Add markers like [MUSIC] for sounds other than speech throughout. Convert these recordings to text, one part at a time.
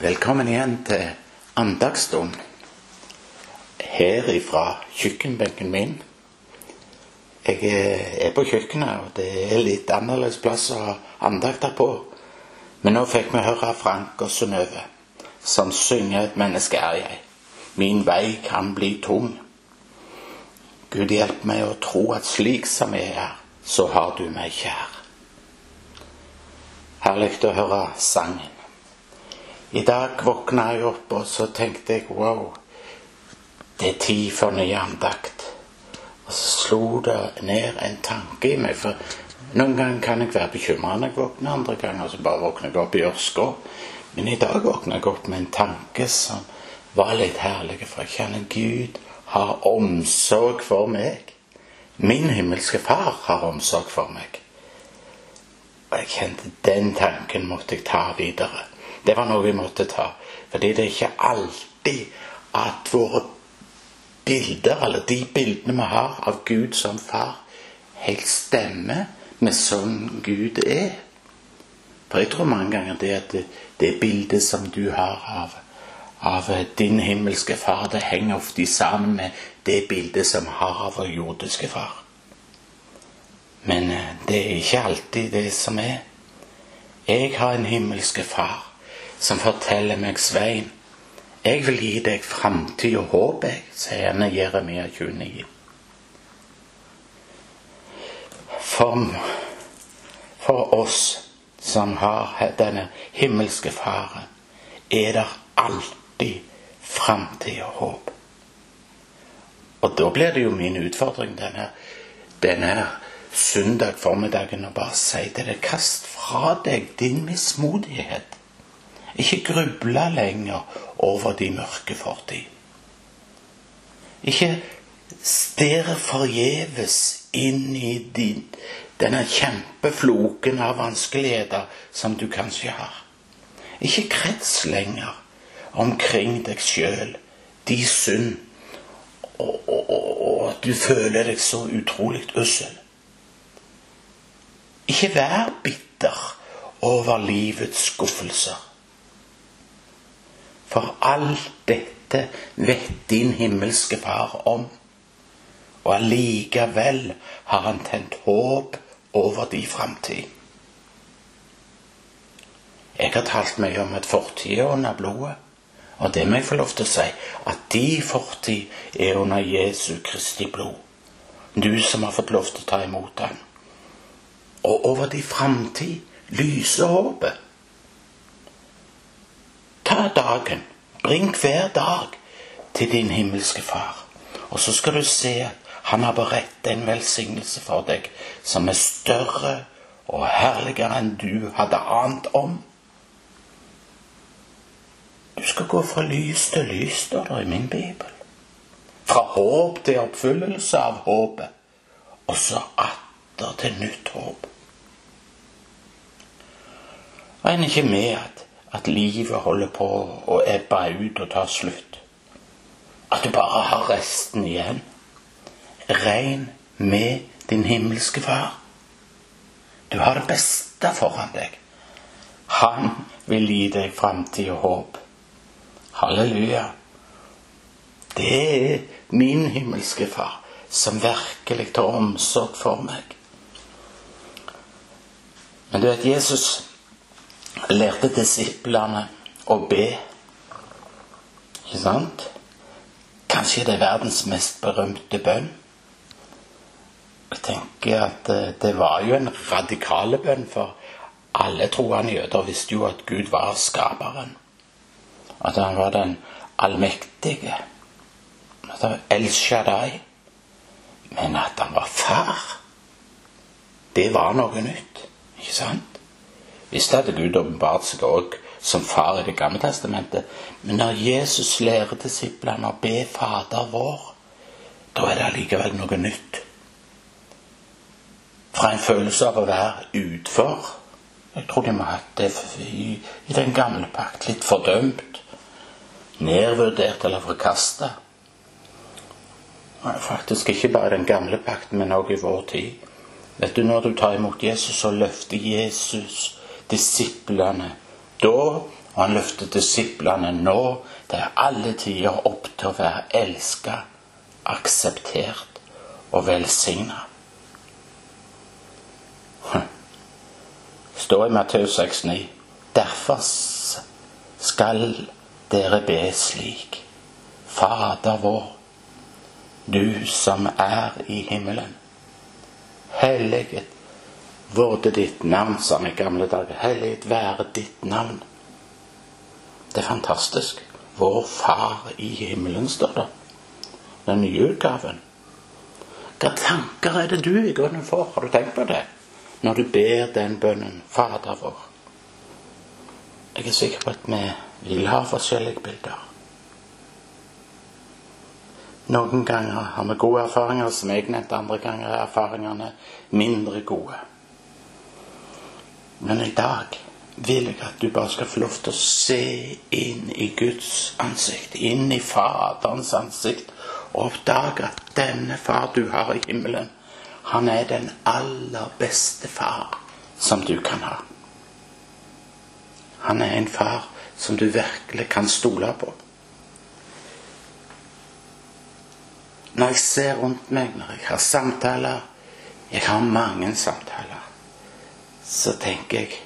Velkommen igjen til andagsstund her ifra kjøkkenbenken min. Jeg er på kjøkkenet, og det er litt annerledes plass å ha andakter på. Men nå fikk vi høre Frank og Synnøve som synger 'Et menneske er jeg'. Min vei kan bli tung. Gud hjelp meg å tro at slik som jeg er, så har du meg kjær. Herlig å høre sangen. I dag våkna jeg opp, og så tenkte jeg wow, det er tid for ny andakt. Og så slo det ned en tanke i meg. For noen ganger kan jeg være bekymra når jeg våkner, andre ganger så bare våkner jeg opp i ørska. Men i dag våkna jeg opp med en tanke som var litt herlig, for jeg kjenner Gud har omsorg for meg. Min himmelske far har omsorg for meg. Og jeg kjente den tanken måtte jeg ta videre. Det var noe vi måtte ta. Fordi det er ikke alltid at våre bilder, eller de bildene vi har av Gud som far, helt stemmer med sånn Gud er. For jeg tror mange ganger det at det, det bildet som du har av, av din himmelske far, det henger ofte sammen med det bildet som har av vår jordiske far. Men eh, det er ikke alltid det som er. Jeg har en himmelske far som forteller meg, Svein, jeg vil gi deg framtid og håp, jeg, sier han i Jeremia 29. For, for oss som har denne himmelske Faren, er det alltid framtid og håp. Og da blir det jo min utfordring denne, denne søndag formiddagen å bare si til deg kast fra deg din mismodighet. Ikke gruble lenger over de mørke fortid. Ikke stirre forgjeves inn i din, denne kjempefloken av vanskeligheter som du kanskje har. Ikke krets lenger omkring deg sjøl, de synd, og, og, og, og at du føler deg så utrolig ussel. Ikke vær bitter over livets skuffelser. For alt dette vet din himmelske Far om. Og allikevel har han tent håp over din framtid. Jeg har talt mye om at fortida er under blodet. Og det må jeg få lov til å si, at din fortid er under Jesu Kristi blod. Du som har fått lov til å ta imot ham. Og over din framtid lyser håpet. Dagen, bring hver dag til din himmelske Far. Og så skal du se at han har beredt en velsignelse for deg som er større og herligere enn du hadde ant om. Du skal gå fra lys til lys, står det i min bibel. Fra håp til oppfyllelse av håpet, og så atter til nytt håp. Regn ikke med at, at livet holder på å ebbe ut og ta slutt. At du bare har resten igjen. Regn med din himmelske Far. Du har det beste foran deg. Han vil gi deg framtid og håp. Halleluja. Det er min himmelske Far som virkelig tar omsorg for meg. Men du vet, Jesus lærte disiplene å be. Ikke sant? Kanskje det er verdens mest berømte bønn. Jeg tenker at det var jo en radikale bønn, for alle troende jøder visste jo at Gud var skaperen. At han var den allmektige. At han El Shaddai. Men at han var far, det var noe nytt. Ikke sant? Visst hadde Gud åpenbart seg òg som far i Det gamle testamentet. Men når Jesus lærer disiplene å be Fader vår, da er det allikevel noe nytt. Fra en følelse av å være utfor. Jeg tror de må ha hatt det i, den gamle pakt. Litt fordømt. Nedvurdert eller forkasta. Faktisk ikke bare den gamle pakten, men også i vår tid. Vet du, Når du tar imot Jesus, så løfter Jesus disiplene. Da Og han løfter disiplene nå til alle tider opp til å være elska, akseptert og velsigna. står i Matteus 6,9. Derfor skal dere be slik. Fader vår, du som er i himmelen. Helliget vorde ditt navn, sa vi i gamle dager. Helliget være ditt navn. Det er fantastisk. Vår Far i himmelen, står det. Den nye utgaven. Hva tanker er det du i grunnen får? Har du tenkt på det? Når du ber den bønnen, Fader vår. Jeg er sikker på at vi vil ha forskjellige bilder. Noen ganger har vi gode erfaringer, som jeg nevnte. Andre ganger er erfaringene mindre gode. Men i dag vil jeg at du bare skal få lov til å se inn i Guds ansikt, inn i Faderens ansikt, og oppdage at denne far du har i himmelen, han er den aller beste far som du kan ha. Han er en far som du virkelig kan stole på. Når jeg ser rundt meg, når jeg har samtaler Jeg har mange samtaler. Så tenker jeg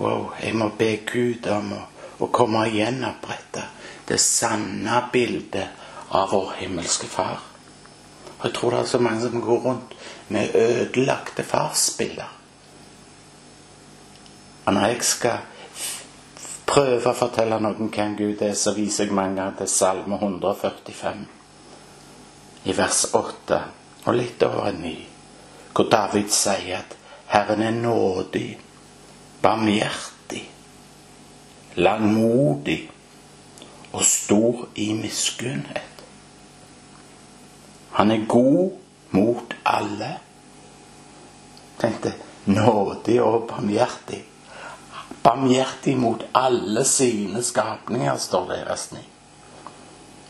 wow, jeg må be Gud om å, å komme og gjenopprette det sanne bildet av vår himmelske Far. Og jeg tror det er så mange som går rundt med ødelagte farsbilder. Og når jeg skal prøve å fortelle noen hvem Gud er, så viser jeg mange ganger til Salme 145 i vers 8 og litt over 9, hvor David sier at Herren er nådig, barmhjertig, langmodig og stor i miskunnhet. Han er god mot alle. Tenkte nådig og barmhjertig. Barmhjertig mot alle sine skapninger, står det i vers 9.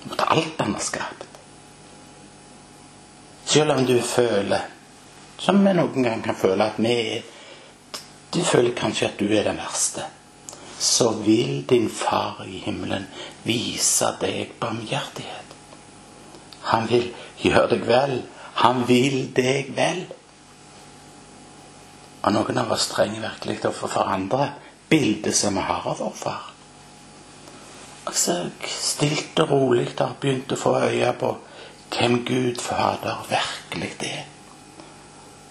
Mot alt han har skapt. Selv om du føler, som vi noen gang kan føle, at vi er Du føler kanskje at du er den verste. Så vil din far i himmelen vise deg barmhjertighet. Han vil gjøre deg vel. Han vil deg vel. Og noen av oss trenger virkelig å få forandre bildet som vi har av vår far. Altså, stilt og rolig har begynt å få øye på hvem Gud Fader virkelig er.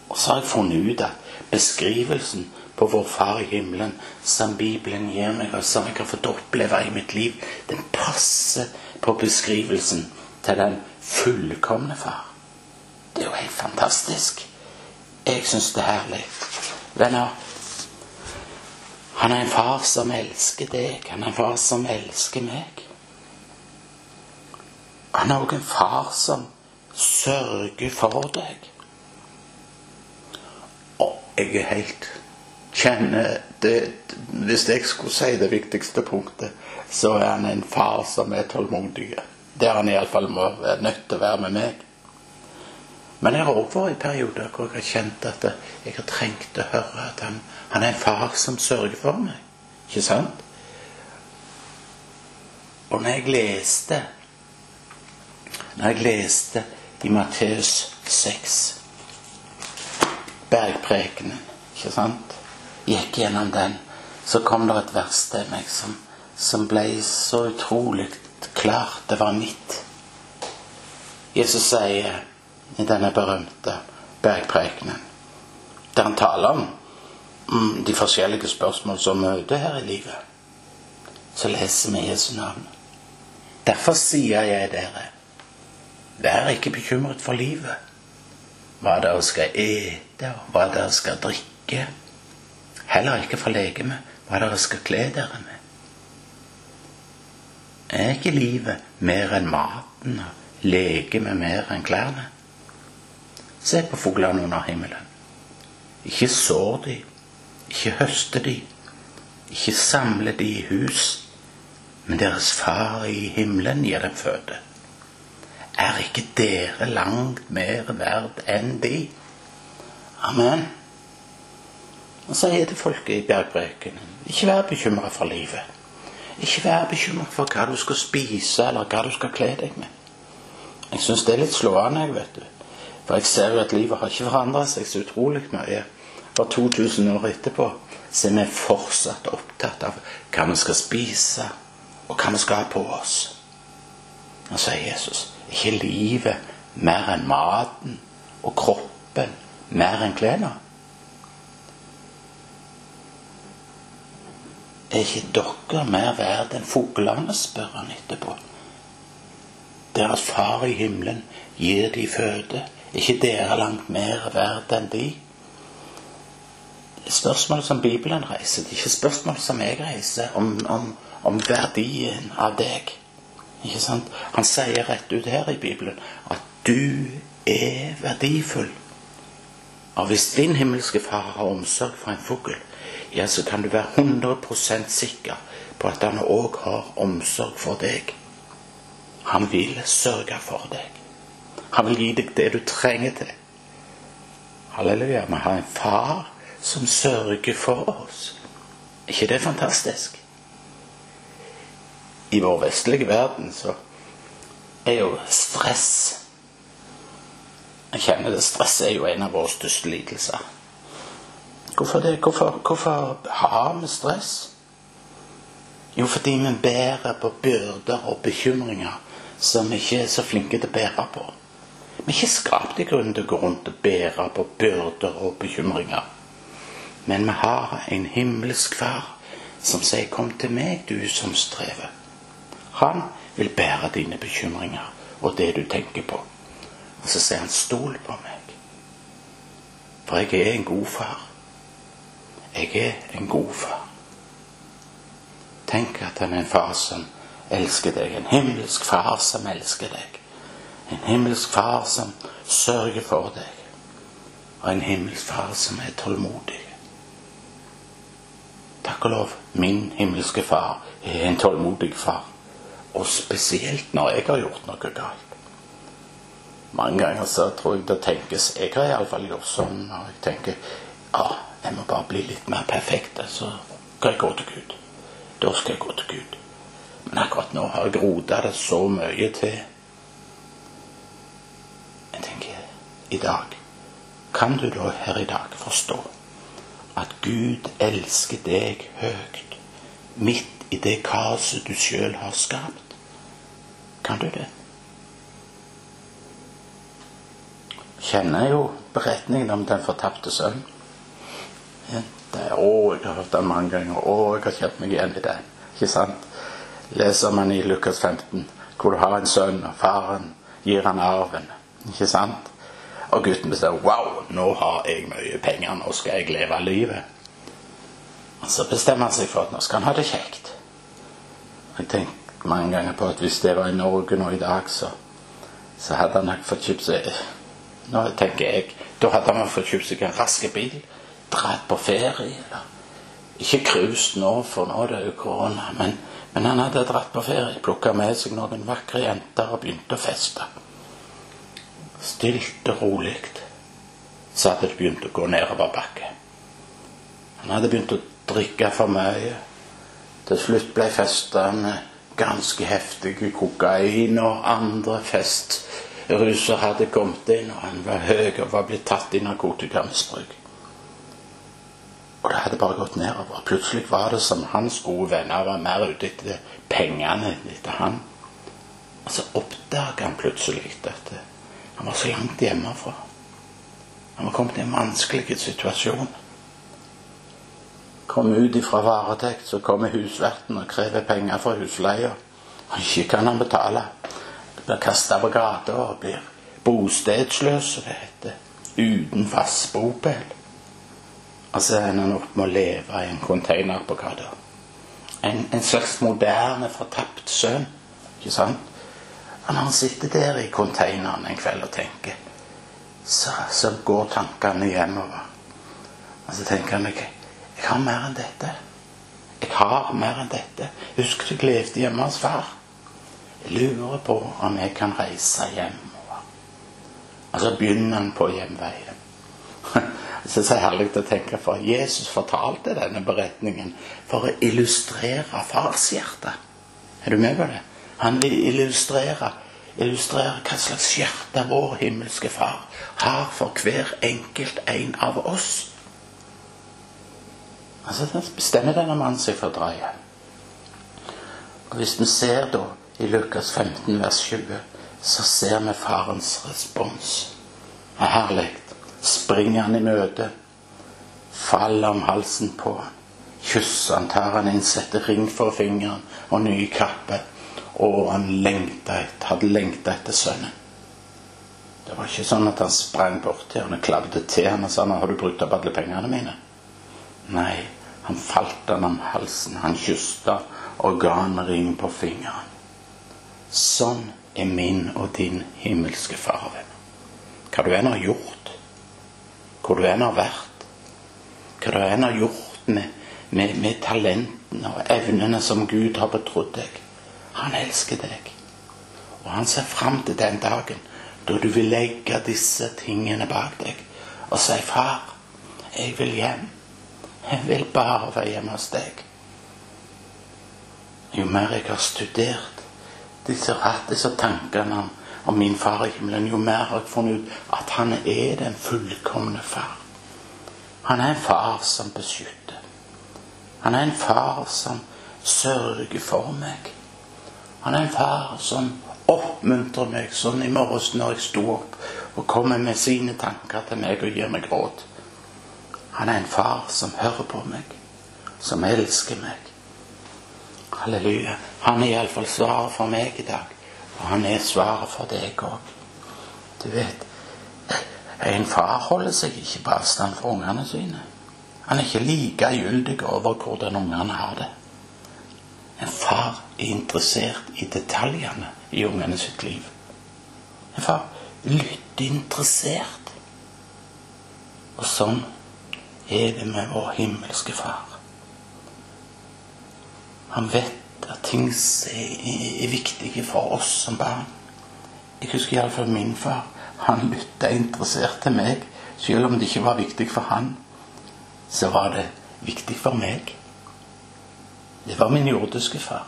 Og så har jeg funnet ut at beskrivelsen på vår Far i himmelen som Bibelen gir meg, og som jeg har fått oppleve i mitt liv, den passer på beskrivelsen til den fullkomne Far. Det er jo helt fantastisk. Jeg syns det er herlig. Venner, han er en far som elsker deg. Han er en far som elsker meg. Han er òg en far som sørger for deg. Jeg er helt kjenner det Hvis jeg skulle si det viktigste punktet, så er han en far som er tålmodig. Der han iallfall må være nødt til å være med meg. Men jeg har òg vært i perioder hvor jeg har kjent at jeg har trengt å høre at han, han er en far som sørger for meg. Ikke sant? Og når jeg leste når jeg leste i Matteus 6 Bergprekenen, ikke sant? Gikk gjennom den, så kom det et vers til meg som, som ble så utrolig klart. Det var mitt. Jesus sier i denne berømte bergprekenen, der han taler om mm, de forskjellige spørsmål som møter her i livet, så leser vi Jesu navn. Derfor sier jeg dere Vær ikke bekymret for livet, hva dere skal ete, og hva dere skal drikke. Heller ikke fra legemet, hva dere skal kle dere med. Er ikke livet mer enn maten og legemet mer enn klærne? Se på fuglene under himmelen. Ikke sår de, ikke høster de, ikke samler de i hus, men deres far i himmelen gir dem føde. Er ikke dere langt mer verd enn de? Amen. Og så er det folket i bergprekenen. Ikke vær bekymra for livet. Ikke vær bekymret for hva du skal spise, eller hva du skal kle deg med. Jeg syns det er litt slående, jeg, vet du. For jeg ser jo at livet har ikke forandra seg så utrolig mye. For 2000 år etterpå så er vi fortsatt opptatt av hva vi skal spise, og hva vi skal ha på oss. Og så sier Jesus ikke livet mer enn maten og kroppen mer enn klærne. Er ikke dere mer verd enn fuglene, spør han etterpå. Deres far i himmelen gir de føde. Er ikke dere langt mer verd enn de? Det er spørsmål som Bibelen reiser. Det er ikke spørsmål som jeg reiser om, om, om verdien av deg. Ikke sant? Han sier rett ut her i Bibelen at du er verdifull. Og hvis din himmelske far har omsorg for en fugl, ja, så kan du være 100% sikker på at han òg har omsorg for deg. Han vil sørge for deg. Han vil gi deg det du trenger til. Halleluja. Vi har en far som sørger for oss. Er ikke det fantastisk? I vår vestlige verden så er jo stress Jeg kjenner det. Stress er jo en av våre største lidelser. Hvorfor det? Hvorfor, hvorfor har vi stress? Jo, fordi vi bærer på byrder og bekymringer som vi ikke er så flinke til å bære på. Vi er ikke skapt i grunnen til å gå rundt og bære på byrder og bekymringer. Men vi har en himmelsk far som sier 'Kom til meg, du som strever'. Han vil bære dine bekymringer og det du tenker på. Og så sier han 'Stol på meg', for jeg er en god far. Jeg er en god far. Tenk at han er en far som elsker deg. En himmelsk far som elsker deg. En himmelsk far som sørger for deg. Og en himmelsk far som er tålmodig. Takk og lov, min himmelske far er en tålmodig far. Og spesielt når jeg har gjort noe galt. Mange ganger så tror jeg det tenkes Jeg har iallfall gjort sånn når jeg tenker ja, jeg må bare bli litt mer perfekt, så skal jeg gå til Gud. Da skal jeg gå til Gud. Men akkurat nå har jeg rota det så mye til. Jeg tenker i dag Kan du da her i dag forstå at Gud elsker deg høyt midt i det kaoset du sjøl har skapt? Kan du det? Kjenner jo beretningen om den fortapte sønnen. Det, å, jeg har hørt den mange ganger. Å, jeg har kjent meg igjen i den. Ikke sant? Leser man i Lukas 15, hvor du har en sønn, og faren gir han arven. Ikke sant? Og gutten bestemmer Wow, nå har jeg mye penger, nå skal jeg leve livet. Og så bestemmer han seg for at nå skal han ha det kjekt. Jeg tenker mange ganger på at hvis det var i Norge nå i dag, så, så hadde han nok fått kjøpt seg Nå tenker jeg, Da hadde han fått kjøpt seg en rask bil dratt på ferie. Eller. Ikke cruist nå, for nå er det jo korona. Men, men, han hadde dratt på ferie, plukka med seg noen vakre jenter og begynte å feste. Stilt og rolig så hadde det begynt å gå nedover bakke. Han hadde begynt å drikke for mye. Til slutt ble festene ganske heftige kokain og andre festruser hadde kommet inn, og han var høy og var blitt tatt i narkotikamisbruk. Og det hadde bare gått nedover. Plutselig var det som hans gode venner var mer ute etter pengene etter han. Og så oppdaga han plutselig at han var så langt hjemmefra. Han var kommet i en vanskelig situasjon. Kom ut ifra varetekt, så kommer husverten og krever penger for husleia. Og ikke kan han betale. Blir kasta på gata og blir bostedsløs, som det heter. Uten fast bopel. Og så ender han opp med å leve i en container på gata. En, en, slags moderne, fortapt sønn. Ikke sant? Og når han sitter der i containeren en kveld og tenker, så, så går tankene hjemover. Og så tenker han jeg, jeg har mer enn dette. Jeg har mer enn dette. Husk du levde hjemme hos far. Lurer på om jeg kan reise hjemover. Og så begynner han på hjemveien. Så [LAUGHS] det er herlig å tenke for Jesus fortalte denne beretningen for å illustrere farshjertet. Er du med på det? Han vil illustrere, illustrere hva slags hjerte vår himmelske Far har for hver enkelt en av oss. Altså, Da bestemmer denne mannen seg for å dra hjem. Og Hvis vi ser da i Lukas 15, vers 20, så ser vi farens respons. Er herlig. Springer han i møte, faller om halsen på han, kysser han, tar han inn, setter ring for fingeren og ny kappe. Og han lengta etter, hadde lengta etter sønnen. Det var ikke sånn at han sprang bort til han og klabbet til han og sa har du brukt opp alle pengene mine'. Nei, han falt han om halsen, han kysset og ga han ring på fingeren. Sånn er min og din himmelske Far. Hva du enn har gjort, hvor du enn har vært, hva du enn har gjort med, med, med talentene og evnene som Gud har betrodd deg. Han elsker deg. Og han ser fram til den dagen da du vil legge disse tingene bak deg og si 'Far, jeg vil hjem. Jeg vil bare være hjemme hos deg.' Jo mer jeg har studert disse, disse tankene om, om min far i himmelen, jo mer har jeg funnet ut at han er den fullkomne far. Han er en far som beskytter. Han er en far som sørger for meg. Han er en far som oppmuntrer meg sånn i morges når jeg sto opp og kommer med sine tanker til meg og gir meg råd. Han er en far som hører på meg, som elsker meg. Halleluja. Han er iallfall svaret for meg i dag, og han er svaret for deg òg. Du vet, en far holder seg ikke på avstand fra ungene sine. Han er ikke like gyldig over hvordan ungene har det. En far er interessert i detaljene i ungene sitt liv. En far lytter interessert. Og sånn er det med vår himmelske far. Han vet at ting er, er viktige for oss som barn. Jeg husker iallfall min far. Han lytta interessert til meg. Selv om det ikke var viktig for han, så var det viktig for meg. Det var min jordiske far.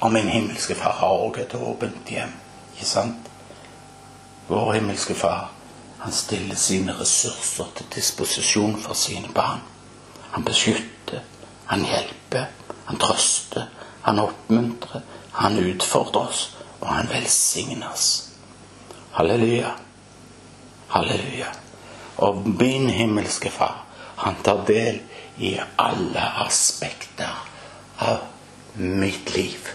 Og min himmelske far har òg et åpent hjem. Ikke sant? Vår himmelske far, han stiller sine ressurser til disposisjon for sine barn. Han beskytter, han hjelper, han trøster, han oppmuntrer, han utfordrer oss, og han velsigner oss. Halleluja. Halleluja. Og min himmelske far, han tar del i alle aspekter av mitt liv.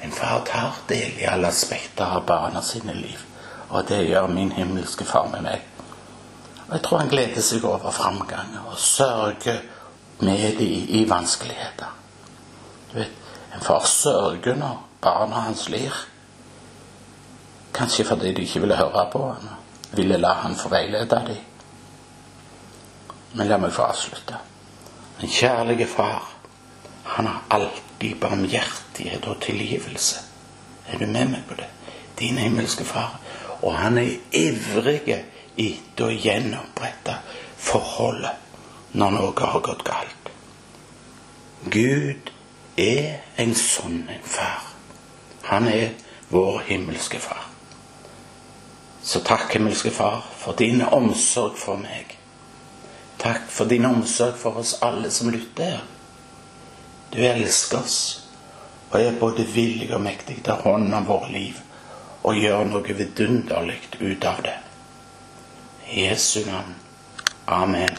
En far tar del i alle aspekter av barna sine liv. Og det gjør min himmelske far med meg. Og jeg tror han gleder seg over framgang og sørger med de i vanskeligheter. Du vet, En far sørger når barna hans lir. Kanskje fordi de ikke ville høre på ham, ville la han få veilede dem. Men la meg få avslutte. En kjærlige far, han har alltid barmhjertighet og tilgivelse. Er du med meg på det? Din himmelske far. Og han er ivrig etter å gjenopprette forholdet når noe har gått galt. Gud er en sånn en far. Han er vår himmelske far. Så takk, himmelske Far, for din omsorg for meg. Takk for din omsorg for oss alle som lytter her. Du elsker oss og er både villig og mektig til å hånd om vårt liv og gjøre noe vidunderlig ut av det. Jesu navn. Amen.